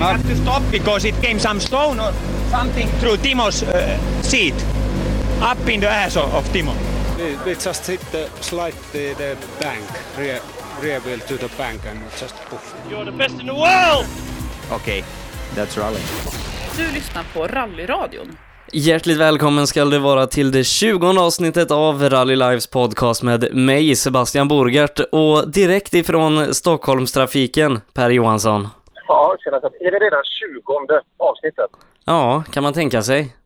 We had to stop because it came some stone or something through Timo's uh, seat, up in the ass of, of Timo. We, we just hit the slide the, the bank, rear, rear wheel to the bank and just poof. You're the best in the world! Okay, that's rally. Du lyssnar på Rallyradion. Hjärtligt välkommen ska du vara till det 20 avsnittet av Rally Lives podcast med mig, Sebastian Borgart, och direkt ifrån Stockholmstrafiken, Per Johansson. Ja, tjena. Är det redan 20 avsnittet? Ja, kan man tänka sig.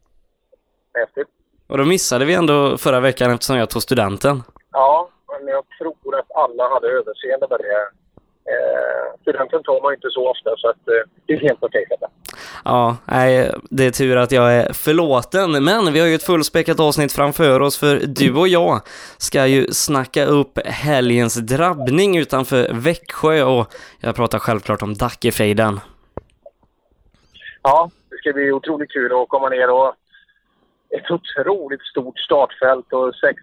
Häftigt. Och då missade vi ändå förra veckan eftersom jag tog studenten. Ja, men jag tror att alla hade överseende med det. Eh, studenten tar man inte så ofta så att eh, det är helt okej för det. Ja, nej, det är tur att jag är förlåten, men vi har ju ett fullspäckat avsnitt framför oss för du och jag ska ju snacka upp helgens drabbning utanför Växjö och jag pratar självklart om Dackefejden. Ja, det ska bli otroligt kul att komma ner och ett otroligt stort startfält och sex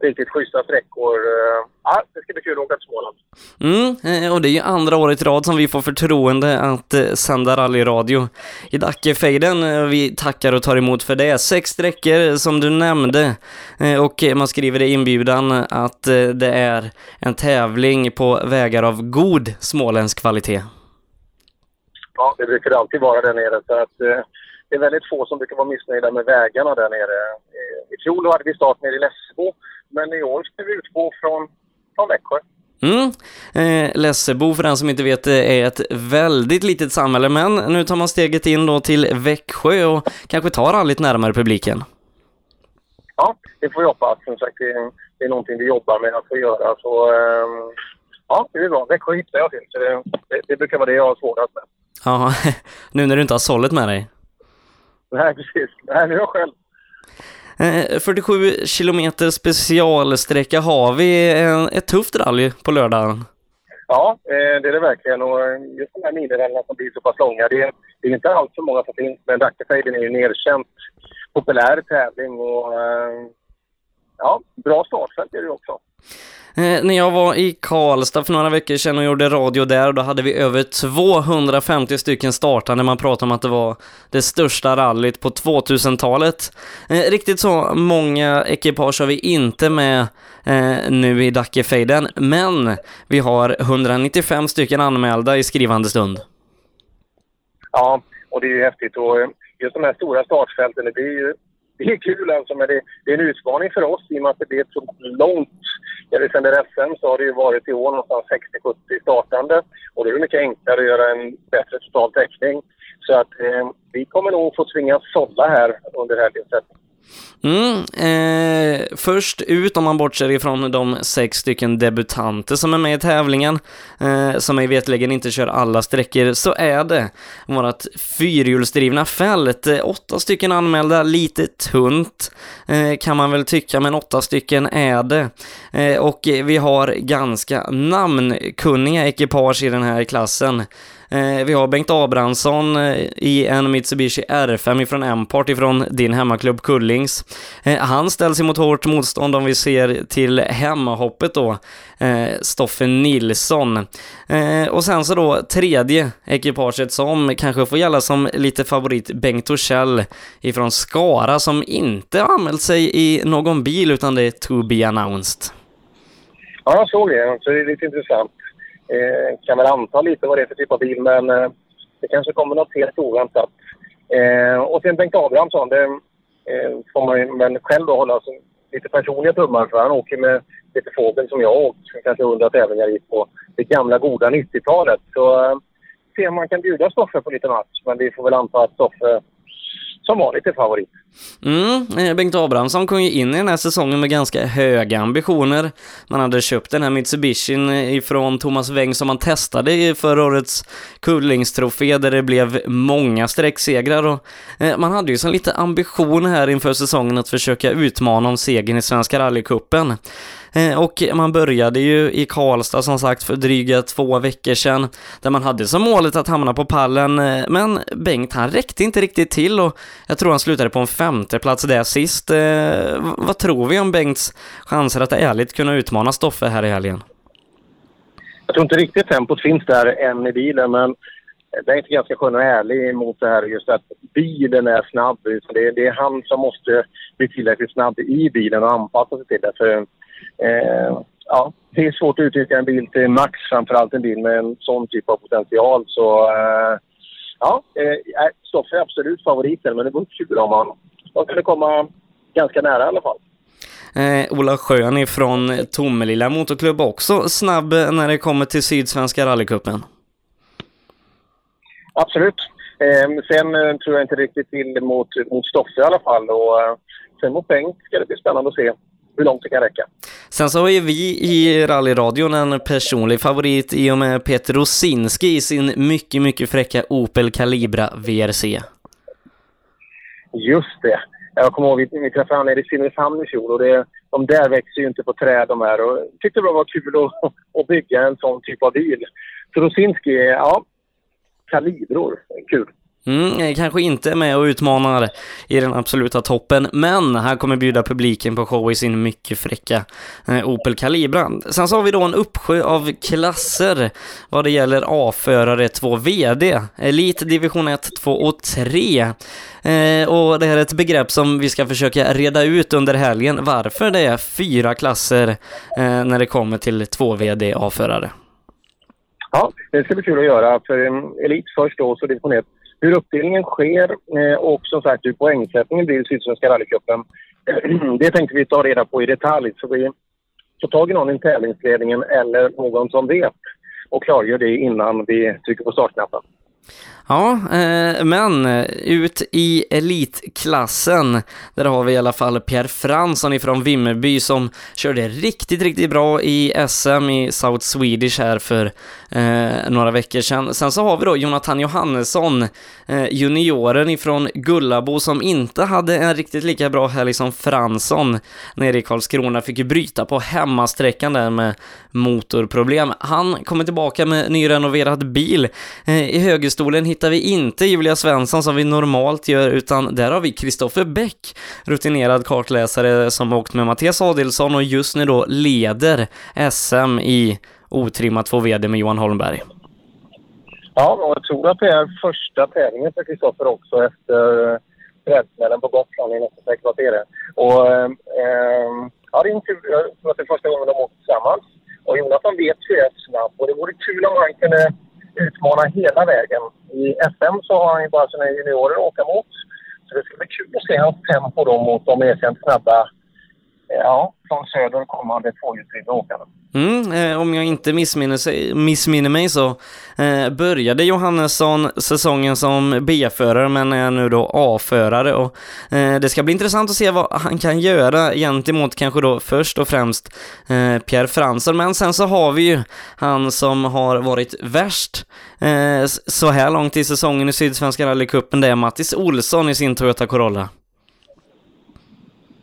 riktigt schyssta sträckor. Eh, Ja, det ska bli kul att åka till Småland. Mm, eh, och det är ju andra året i rad som vi får förtroende att eh, sända rallyradio i Dackefejden. Vi tackar och tar emot för det. Sex sträckor som du nämnde och man skriver i inbjudan att det är en tävling på vägar av god småländsk kvalitet. Ja, det brukar det alltid vara där nere. Så att, det är väldigt få som brukar vara missnöjda med vägarna där nere. I fjol hade vi start nere i Lessebo, men i år ska vi utgå från, från Växjö. Mm. Eh, Lessebo, för den som inte vet, är ett väldigt litet samhälle, men nu tar man steget in då till Växjö och kanske tar rallyt närmare publiken. Ja, det får vi hoppas. Som sagt, det är, det är någonting vi jobbar med att få göra. Så, ehm, ja, det är bra. Växjö hittar jag till. Så det, det, det brukar vara det jag har svårast med. Ja, nu när du inte har sållet med dig. Nej, precis. Nej, nu är jag själv. Eh, 47 kilometer specialsträcka har vi. En, ett tufft rally på lördagen. Ja, eh, det är det verkligen. Och eh, just de här minirallyna som blir så pass långa, det är, det är inte alls så många som finns. Men Dackefejden är ju en erkänt populär tävling och ja, bra startfält är det också. Eh, när jag var i Karlstad för några veckor sedan och gjorde radio där, då hade vi över 250 stycken startande. Man pratade om att det var det största rallyt på 2000-talet. Eh, riktigt så många ekipage har vi inte med eh, nu i Dackefejden, men vi har 195 stycken anmälda i skrivande stund. Ja, och det är ju häftigt. Och eh, just de här stora startfälten, det blir ju det är kul alltså, men det, det är en utmaning för oss i och med att det blir så långt... Ja, det sänder SM så har det ju varit i år någonstans 60-70 startande och då är det mycket enklare att göra en bättre total täckning. Så att eh, vi kommer nog få tvingas sålla här under helgen. Mm, eh, först ut om man bortser ifrån de sex stycken debutanter som är med i tävlingen, eh, som mig vetligen inte kör alla sträckor, så är det vårt fyrhjulsdrivna fält. Eh, åtta stycken anmälda, lite tunt eh, kan man väl tycka, men åtta stycken är det. Eh, och vi har ganska namnkunniga ekipage i den här klassen. Eh, vi har Bengt Abrahamsson eh, i en Mitsubishi R5 ifrån Empart ifrån din hemmaklubb Kullings. Eh, han ställs emot hårt motstånd om vi ser till hemmahoppet då, Stoffe Nilsson. Och sen så då tredje ekipaget som kanske får gälla som lite favorit, Bengt Torssell ifrån Skara som inte har anmält sig i någon bil utan det är to be announced. Ja, jag såg det. Så det är lite intressant. Eh, kan väl anta lite vad det är för typ av bil, men eh, det kanske kommer något helt oväntat. Eh, och sen Bengt Abrahamsson, det eh, får man ju men själv då hålla alltså, lite personliga tummar för. Han åker med lite fågel som jag och åkt kanske hundra tävlingar i på det gamla goda 90-talet. Så eh, se om man kan bjuda Stoffe på lite match. Men vi får väl anta att Stoffe som vanligt är favorit. Mm, eh, Bengt Abrahamsson kom ju in i den här säsongen med ganska höga ambitioner. Man hade köpt den här Mitsubishin eh, ifrån Thomas Weng som man testade i förra årets Kullingstrofé där det blev många sträcksegrar och eh, man hade ju som lite ambition här inför säsongen att försöka utmana om segern i Svenska rallycupen. Eh, och man började ju i Karlstad som sagt för dryga två veckor sedan där man hade som målet att hamna på pallen eh, men Bengt han räckte inte riktigt till och jag tror han slutade på en femte plats där sist. Eh, Vad tror vi om Bengts chanser att ärligt kunna utmana Stoffe här i helgen? Jag tror inte riktigt tempot finns där än i bilen, men Bengt är ganska skön och ärlig mot det här just att bilen är snabb. Det, är, det är han som måste bli tillräckligt snabb i bilen och anpassa sig till det. För, eh, ja, det är svårt att utnyttja en bil till max, framförallt en bil med en sån typ av potential. Så eh, ja, eh, Stoffe är absolut favoriten, men det vore kul om han, han kunde komma ganska nära i alla fall. Eh, Ola Schön ifrån Tomelilla Motorklubb också snabb när det kommer till Sydsvenska rallycupen. Absolut. Eh, sen eh, tror jag inte riktigt till mot, mot Stoffe i alla fall. Och, eh, sen mot Bengt ska det bli spännande att se hur långt det kan räcka. Sen så har ju vi i rallyradion en personlig favorit i och med Peter Rosinski i sin mycket, mycket fräcka Opel Calibra VRC. Just det. Jag kommer ihåg, vi, vi träffade honom nere i Simrishamn i fjol och det, de där växer ju inte på träd de här. Och jag tyckte det var kul att, att bygga en sån typ av bil. Så Rosinski, ja, kalibror. Kul. Mm, kanske inte med och utmanar i den absoluta toppen, men han kommer bjuda publiken på show i sin mycket fräcka eh, Opel Calibra. Sen så har vi då en uppsjö av klasser vad det gäller A-förare 2 VD, Elite Division 1, 2 och 3. Eh, och det här är ett begrepp som vi ska försöka reda ut under helgen, varför det är fyra klasser eh, när det kommer till 2 VD A-förare. Ja, det ska bli kul att göra. För eh, Elit först då, så division 1. Hur uppdelningen sker eh, och som sagt hur poängsättningen blir i Sydsvenska rallycupen. Det tänkte vi ta reda på i detalj. Så vi får tag i någon i tävlingsledningen eller någon som vet och klargör det innan vi trycker på startknappen. Ja, eh, men eh, ut i elitklassen, där har vi i alla fall Pierre Fransson ifrån Vimmerby som körde riktigt, riktigt bra i SM i South Swedish här för eh, några veckor sedan. Sen så har vi då Jonathan Johannesson, eh, junioren ifrån Gullabo som inte hade en riktigt lika bra helg som Fransson nere i Karlskrona, fick ju bryta på hemmasträckan där med motorproblem. Han kommer tillbaka med nyrenoverad bil. Eh, I högerstolen hittar vi inte Julia Svensson som vi normalt gör, utan där har vi Kristoffer Bäck, rutinerad kartläsare som åkt med Mattias Adilsson och just nu då leder SM i otrimmat 2 VD med Johan Holmberg. Ja, och jag tror att det är första tävlingen för Kristoffer också efter eh, brädsmällen på Gotland i nästa kvarteret. Och eh, eh, ja, det är en tur. jag tror att det är första gången de åker tillsammans. Och Jonathan vet ju är snabb och det vore kul om han kunde utmana hela vägen. I SM så har han ju bara sina juniorer att åka mot. Så det ska bli kul att se hans tempo då mot de erkänt snabba, ja, från söder kommande tvåhjulsdrivna åkarna. Mm, eh, om jag inte missminner, missminner mig så eh, började Johannesson säsongen som B-förare men är nu då A-förare och eh, det ska bli intressant att se vad han kan göra gentemot kanske då först och främst eh, Pierre Fransson men sen så har vi ju han som har varit värst eh, så här långt i säsongen i Sydsvenska rallycupen det är Mattis Olsson i sin Toyota Corolla.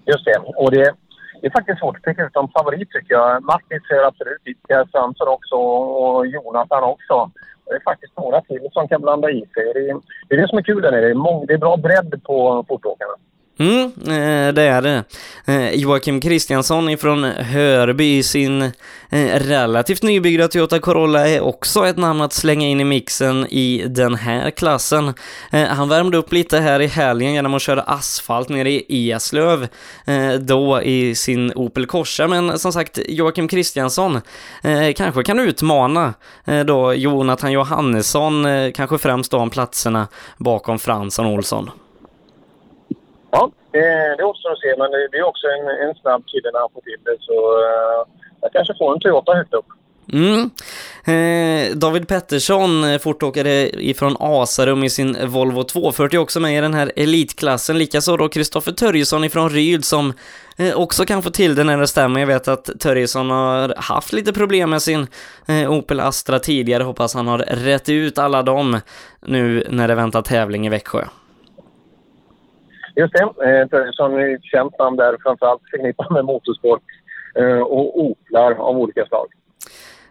Just det, och det det är faktiskt svårt att peka ut en favorit tycker jag. Martin ser absolut dit. Pierre Svensson också och Jonathan också. Det är faktiskt några till som kan blanda i sig. Det är det, som är kul där nere. Det är, det är bra bredd på fortåkarna. Mm, eh, det är det. Eh, Joakim Kristiansson ifrån Hörby i sin eh, relativt nybyggda Toyota Corolla är också ett namn att slänga in i mixen i den här klassen. Han värmde upp lite här i helgen genom att köra asfalt nere i Eslöv då i sin Opel Corsa, men som sagt Joakim Kristiansson kanske kan utmana då Jonathan Johannesson, kanske främst då om platserna bakom Fransson Olsson. Ja, det återstår att se. Men det är också en, en snabb kille när han får till det. Så uh, jag kanske får en Toyota högt upp. Mm. Eh, David Pettersson, eh, fortåkare ifrån Asarum i sin Volvo 240 också med i den här elitklassen. Likaså då Kristoffer Törjesson ifrån Ryd som eh, också kan få till det när det stämmer. Jag vet att Törjesson har haft lite problem med sin eh, Opel Astra tidigare. Hoppas han har rätt ut alla dem nu när det väntar tävling i Växjö. Just det. Eh, Törjesson är ett känt namn där, framförallt förknippat med motorsport eh, och oplar av olika slag.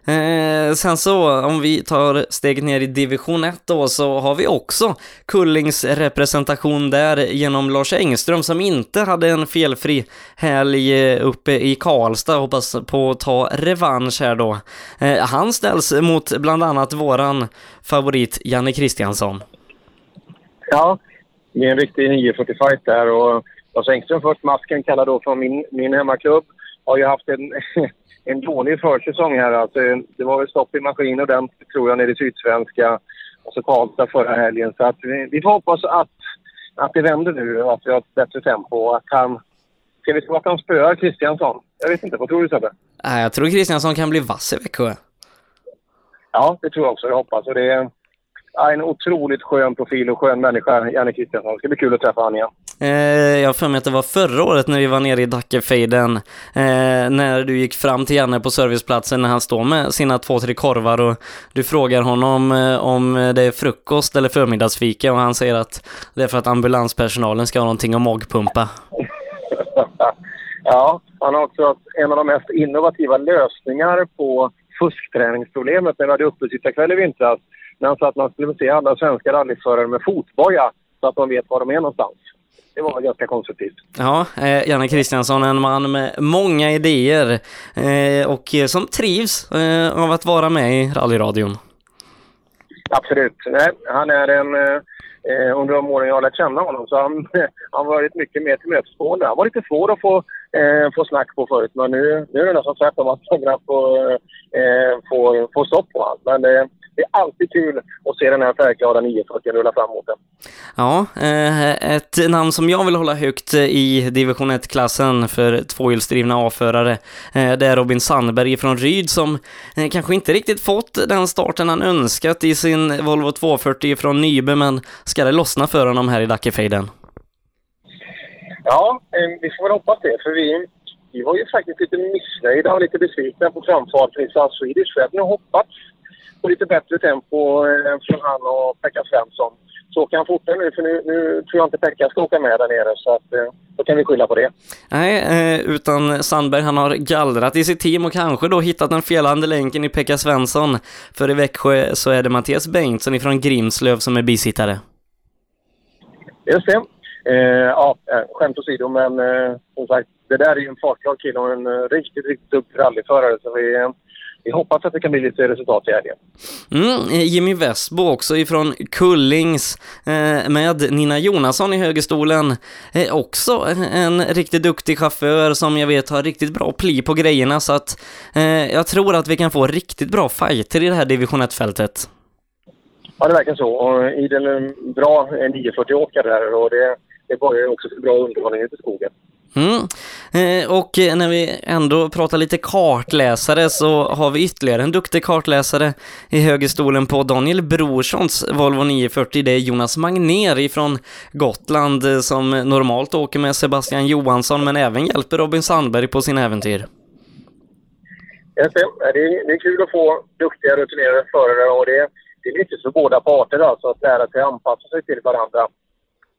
Eh, sen så, om vi tar steget ner i division 1 då, så har vi också Kullings representation där genom Lars Engström som inte hade en felfri helg eh, uppe i Karlstad. Hoppas på att ta revansch här då. Eh, han ställs mot bland annat våran favorit Janne Kristiansson. Ja, det är en riktig 940-fight där och Lars Engström först, masken kallad då från min, min hemmaklubb, har ju haft en, en dålig försäsong här. Alltså, det var väl stopp i maskin ordentligt tror jag nere i Sydsvenska och så Karlstad förra helgen. Så att vi, vi får hoppas att, att det vänder nu och att vi har ett bättre tempo och att han... Ska vi tro att han spöar Kristiansson? Jag vet inte, vad tror du Sebbe? Jag tror Kristiansson kan bli vass i Växjö. Ja, det tror jag också. Jag hoppas. Och det en otroligt skön profil och skön människa, Janne Kristiansson. Det ska bli kul att träffa honom igen. Eh, jag har för mig att det var förra året när vi var nere i Dackefejden, eh, när du gick fram till Janne på serviceplatsen när han står med sina två, tre korvar och du frågar honom eh, om det är frukost eller förmiddagsfika och han säger att det är för att ambulanspersonalen ska ha någonting att magpumpa. ja, han har också haft en av de mest innovativa lösningar på fuskträningsproblemet när vi hade uppesittarkväll i vintras. När han sa att man skulle se alla svenska rallyförare med fotboja så att de vet var de är någonstans. Det var ganska konstruktivt. Ja, eh, Janne Kristiansson, en man med många idéer eh, och som trivs eh, av att vara med i rallyradion. Absolut. Nej, han är en... Eh, eh under de åren jag har lärt känna honom så har han, han varit mycket mer tillmötesgående. Han var lite svår att få, eh, få snack på förut men nu, nu är det nästan tvärtom att man får, eh, får, får stopp på honom. Men eh, det är alltid kul att se den här färgglada 940 rulla fram mot den. Ja, eh, ett namn som jag vill hålla högt i division 1-klassen för tvåhjulsdrivna A-förare, eh, det är Robin Sandberg från Ryd som eh, kanske inte riktigt fått den starten han önskat i sin Volvo 240 från Nybe, men ska det lossna för honom här i Dackefejden? Ja, vi får väl hoppas det, för vi, vi var ju faktiskt lite missnöjda och lite besvikna på framfarten i South Swedish. Vi hade nog hoppats på lite bättre tempo eh, från han och Pekka Svensson. Så åker han fortare nu, för nu, nu tror jag inte Pekka ska åka med där nere. Så att, eh, då kan vi skylla på det. Nej, eh, utan Sandberg han har gallrat i sitt team och kanske då hittat den felande länken i Pekka Svensson. För i Växjö så är det Mattias Bengtsson ifrån Grimslöv som är bisittare. Just det. Eh, ja, skämt åsido, men eh, som sagt, det där är ju en fartglad kille och en riktigt, riktigt duktig rallyförare. Så vi, vi hoppas att det kan bli lite resultat i helgen. Mm, Jimmy Westbo också ifrån Kullings eh, med Nina Jonasson i högerstolen. Eh, också en riktigt duktig chaufför som jag vet har riktigt bra pli på grejerna så att eh, jag tror att vi kan få riktigt bra fighter i det här division 1-fältet. Ja, det verkar så. Och i den bra 940-åkare där och det, det börjar också för bra underhållning ute i skogen. Mm. Eh, och eh, när vi ändå pratar lite kartläsare så har vi ytterligare en duktig kartläsare i högerstolen på Daniel Brorssons Volvo 940. Det är Jonas Magner ifrån Gotland eh, som normalt åker med Sebastian Johansson men även hjälper Robin Sandberg på sina äventyr. Det, är, det är kul att få duktiga rutinerade förare och det, det är nyttigt för båda parter alltså att lära sig anpassa sig till varandra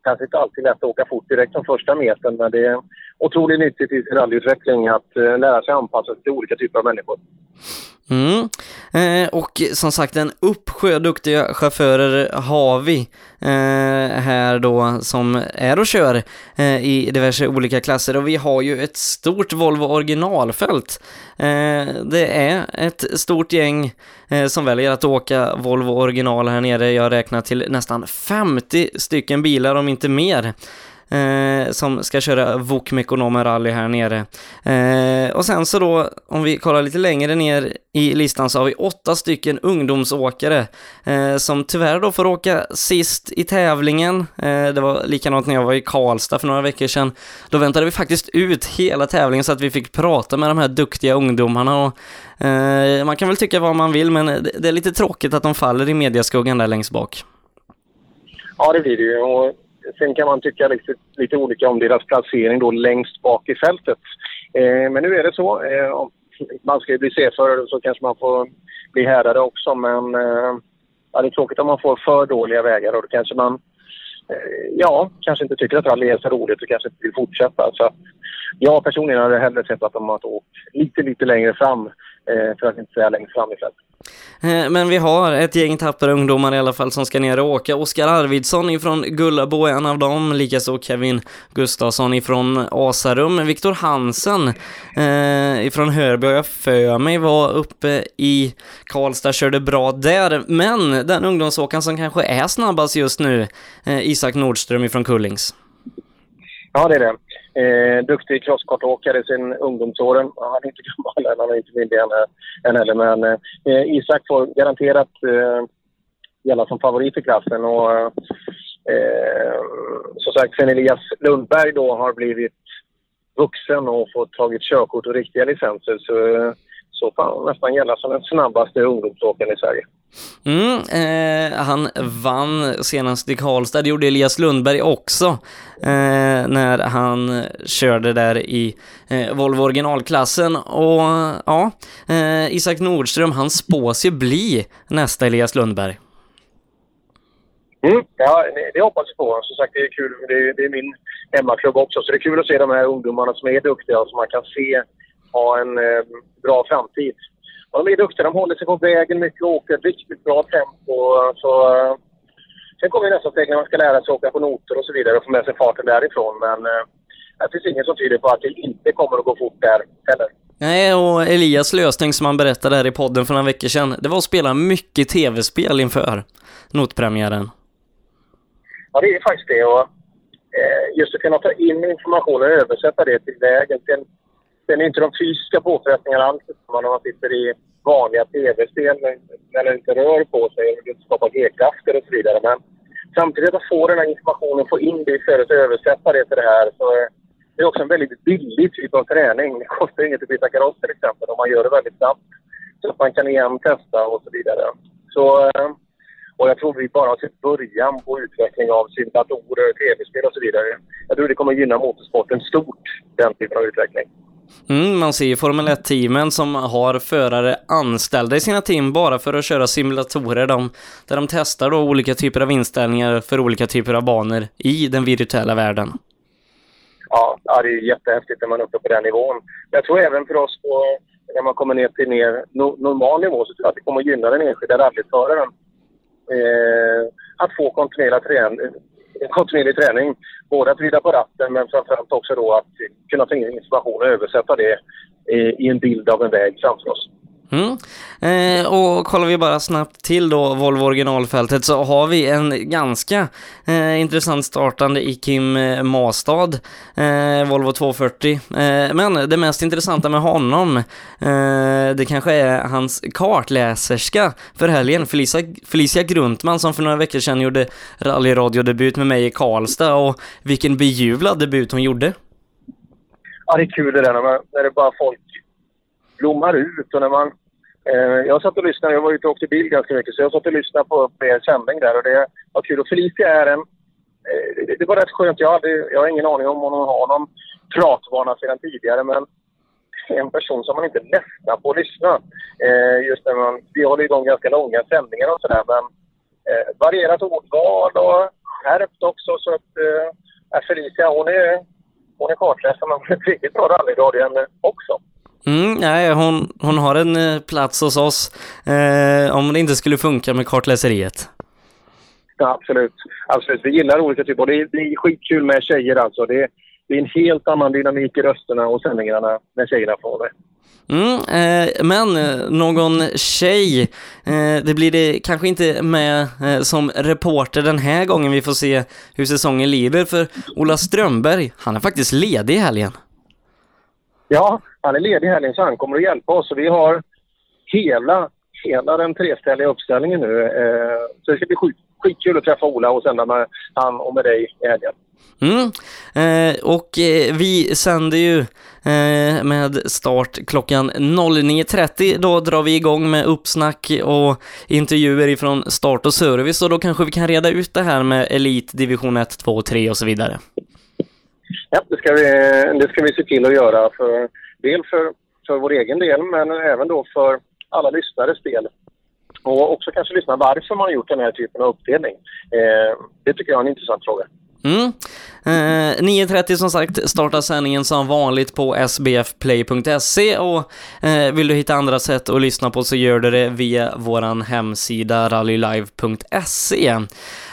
kanske inte alltid lätt att åka fort direkt från första metern men det är otroligt nyttigt i sin rallyutveckling att eh, lära sig anpassa sig till olika typer av människor. Mm. Eh, och som sagt, en uppsjö duktiga chaufförer har vi eh, här då som är och kör eh, i diverse olika klasser och vi har ju ett stort Volvo originalfält. Eh, det är ett stort gäng eh, som väljer att åka Volvo original här nere. Jag räknar till nästan 50 stycken bilar om inte mer eh, som ska köra VOK Mekonomen Rally här nere. Eh, och sen så då, om vi kollar lite längre ner i listan så har vi åtta stycken ungdomsåkare eh, som tyvärr då får åka sist i tävlingen. Eh, det var likadant när jag var i Karlstad för några veckor sedan. Då väntade vi faktiskt ut hela tävlingen så att vi fick prata med de här duktiga ungdomarna och eh, man kan väl tycka vad man vill men det är lite tråkigt att de faller i mediaskuggan där längst bak. Ja, det blir det ju. Och Sen kan man tycka lite, lite olika om deras placering då längst bak i fältet. Eh, men nu är det så. Eh, man ska ju bli C-förare så kanske man får bli härdare också men eh, ja, det är tråkigt om man får för dåliga vägar och då kanske man eh, ja, kanske inte tycker att rally är så roligt och kanske inte vill fortsätta. Så jag personligen hade hellre sett att de hade åkt lite, lite längre fram, Eh, för att inte säga längst fram i fält. Eh, men vi har ett gäng tappra ungdomar i alla fall som ska ner och åka. Oskar Arvidsson ifrån Gullabo är en av dem, likaså Kevin Gustafsson ifrån Asarum. Viktor Hansen eh, ifrån Hörby har jag för mig var uppe i Karlstad, körde bra där. Men den ungdomsåkaren som kanske är snabbast just nu, eh, Isak Nordström ifrån Kullings. Ja, det är det. Eh, duktig crosskartåkare sen ungdomsåren. Ja, han är inte gammal än, han är inte myndig än, än heller. Men eh, Isak får garanterat eh, gälla som favorit i klassen. Och, eh, som sagt, sen Elias Lundberg då har blivit vuxen och fått tagit körkort och riktiga licenser så, eh, så får han nästan gälla som den snabbaste ungdomsåkaren i Sverige. Mm, eh, han vann senast i Karlstad, det gjorde Elias Lundberg också, eh, när han körde där i eh, Volvo originalklassen. Och ja, eh, Isak Nordström, han spås ju bli nästa Elias Lundberg. Mm, ja, det, det hoppas vi på. Som sagt, det är kul. Det är, det är min hemmaklubb också. Så det är kul att se de här ungdomarna som är duktiga och som man kan se ha en eh, bra framtid. Och de är duktiga. De håller sig på vägen mycket och åker ett riktigt bra tempo. Så, eh, sen kommer nästa steg när man ska lära sig åka på noter och så vidare och få med sig farten därifrån. Men eh, det finns inget som tyder på att det inte kommer att gå fort där heller. Nej, och Elias lösning som han berättade här i podden för några veckor sedan, det var att spela mycket tv-spel inför notpremiären. Ja, det är faktiskt det. Och, eh, just att kunna ta in information och översätta det till vägen. Sen, sen är inte de fysiska påfrestningarna alls samma när man sitter i vanliga tv-spel när det inte rör på sig och det skapar g-krafter och så vidare. Men samtidigt att få den här informationen, få in det istället och översätta det till det här så det är också en väldigt billig typ av träning. Det kostar inget att byta kaross till exempel om man gör det väldigt snabbt. Så att man kan igen testa och så vidare. Så, eh, och jag tror vi bara har sett början på utveckling av simulatorer, tv-spel och så vidare. Jag tror det kommer gynna motorsporten stort, den typen av utveckling. Mm, man ser ju Formel 1-teamen som har förare anställda i sina team bara för att köra simulatorer de, där de testar då olika typer av inställningar för olika typer av banor i den virtuella världen. Ja, det är jättehäftigt när man är uppe på den nivån. Jag tror även för oss på, när man kommer ner till mer no, normal nivå så tror jag att det kommer att gynna den enskilda rallyföraren. Eh, att få kontinuerlig träning, kontinuerlig träning. Både att vrida på ratten men framförallt också då att kunna ta in information och översätta det i, i en bild av en väg framför oss. Mm. Eh, och kollar vi bara snabbt till då Volvo originalfältet så har vi en ganska eh, intressant startande i Kim eh, Mastad, eh, Volvo 240. Eh, men det mest intressanta med honom, eh, det kanske är hans kartläserska för helgen, Felicia, Felicia Gruntman som för några veckor sedan gjorde rallyradiodebut med mig i Karlstad och vilken bejublad debut hon gjorde. Ja, det är kul det där när, man, när det bara folk blommar ut och när man... Eh, jag satt och lyssnade, jag var ute och åkte bil ganska mycket, så jag satt och lyssnade på er sändning där och det var kul. Och Felicia är en... Eh, det, det var rätt skönt. Jag, hade, jag har ingen aning om hon har någon pratvana sedan tidigare, men en person som man inte ledsnar på att lyssna. Eh, just när man... Vi håller igång ganska långa sändningar och sådär, men eh, varierat ordval och skärpt också, så att... Eh, Felicia, hon är, hon är kartläsare, men hon är ett riktigt bra rallyradio också. Mm, nej, hon, hon har en eh, plats hos oss eh, om det inte skulle funka med kartläseriet. Ja, absolut. absolut. Vi gillar olika typer och det är, det är skitkul med tjejer alltså. Det är, det är en helt annan dynamik i rösterna och sändningarna när tjejerna får det. Mm, eh, men eh, någon tjej, eh, det blir det kanske inte med eh, som reporter den här gången vi får se hur säsongen lider för Ola Strömberg, han är faktiskt ledig i helgen. Ja, han är ledig helgen så han kommer att hjälpa oss. Så vi har hela, hela den treställiga uppställningen nu. Eh, så det ska bli skit, skitkul att träffa Ola och sända med han och med dig i helgen. Mm. Eh, och eh, vi sänder ju eh, med start klockan 09.30. Då drar vi igång med uppsnack och intervjuer ifrån start och service och då kanske vi kan reda ut det här med Elit, division 1, 2 och 3 och så vidare. Ja, det ska vi, det ska vi se till att göra. För, dels för, för vår egen del, men även då för alla lyssnares del. Och också kanske lyssna varför man har gjort den här typen av uppdelning. Eh, det tycker jag är en intressant fråga. Mm. Eh, 9.30 som sagt startar sändningen som vanligt på sbfplay.se och eh, vill du hitta andra sätt att lyssna på så gör du det via vår hemsida rallylive.se.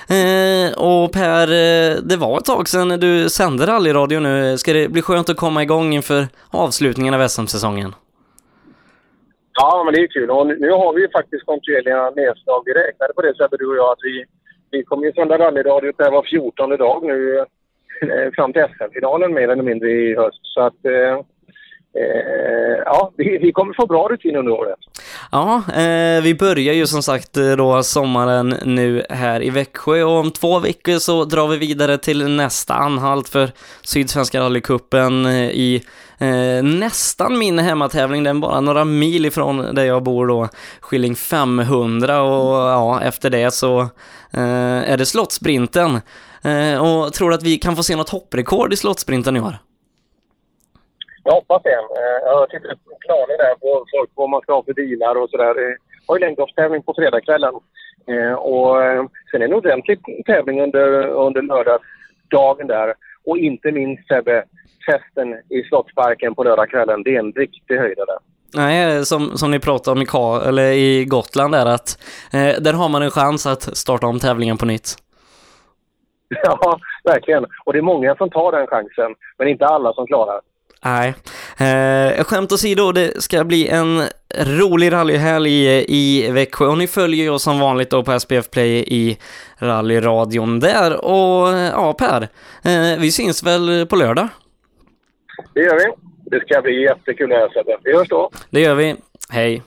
Eh, och Per, eh, det var ett tag sedan du sände rallyradio nu. Ska det bli skönt att komma igång inför avslutningen av SM-säsongen? Ja, men det är kul. Och nu har vi ju faktiskt kontinuerliga nedslag. Vi räknade på det sättet du och jag att vi, vi kommer ju sända rallyradio där var 14 dag nu eh, fram till SM-finalen mer eller mindre i höst. Så att eh, eh ja, vi, vi kommer få bra rutin under året. Ja, eh, vi börjar ju som sagt eh, då sommaren nu här i Växjö och om två veckor så drar vi vidare till nästa anhalt för Sydsvenska rallycupen eh, i eh, nästan min hemmatävling, den är bara några mil ifrån där jag bor då, Skilling 500 och ja, efter det så eh, är det Slottsprinten. Eh, och tror att vi kan få se något hopprekord i Slottsprinten i år? Jag hoppas det. Eh, Jag har tittat på planer där på folk, vad man ska ha för bilar och sådär. Det har ju längdhoppstävling på fredagskvällen. Eh, Och eh, sen är det en ordentlig tävling under, under lördagsdagen där. Och inte minst Sebbe, festen i Slottsparken på lördagskvällen. Det är en riktig höjdare. Nej, som, som ni pratade om i, Ka eller i Gotland där att eh, där har man en chans att starta om tävlingen på nytt. Ja, verkligen. Och det är många som tar den chansen, men inte alla som klarar. Nej. Eh, skämt åsido, det ska bli en rolig rallyhelg i, i Växjö och ni följer ju oss som vanligt då på SPF Play i rallyradion där och ja Per, eh, vi syns väl på lördag? Det gör vi. Det ska bli jättekul att höra. Vi hörs då. Det gör vi. Hej!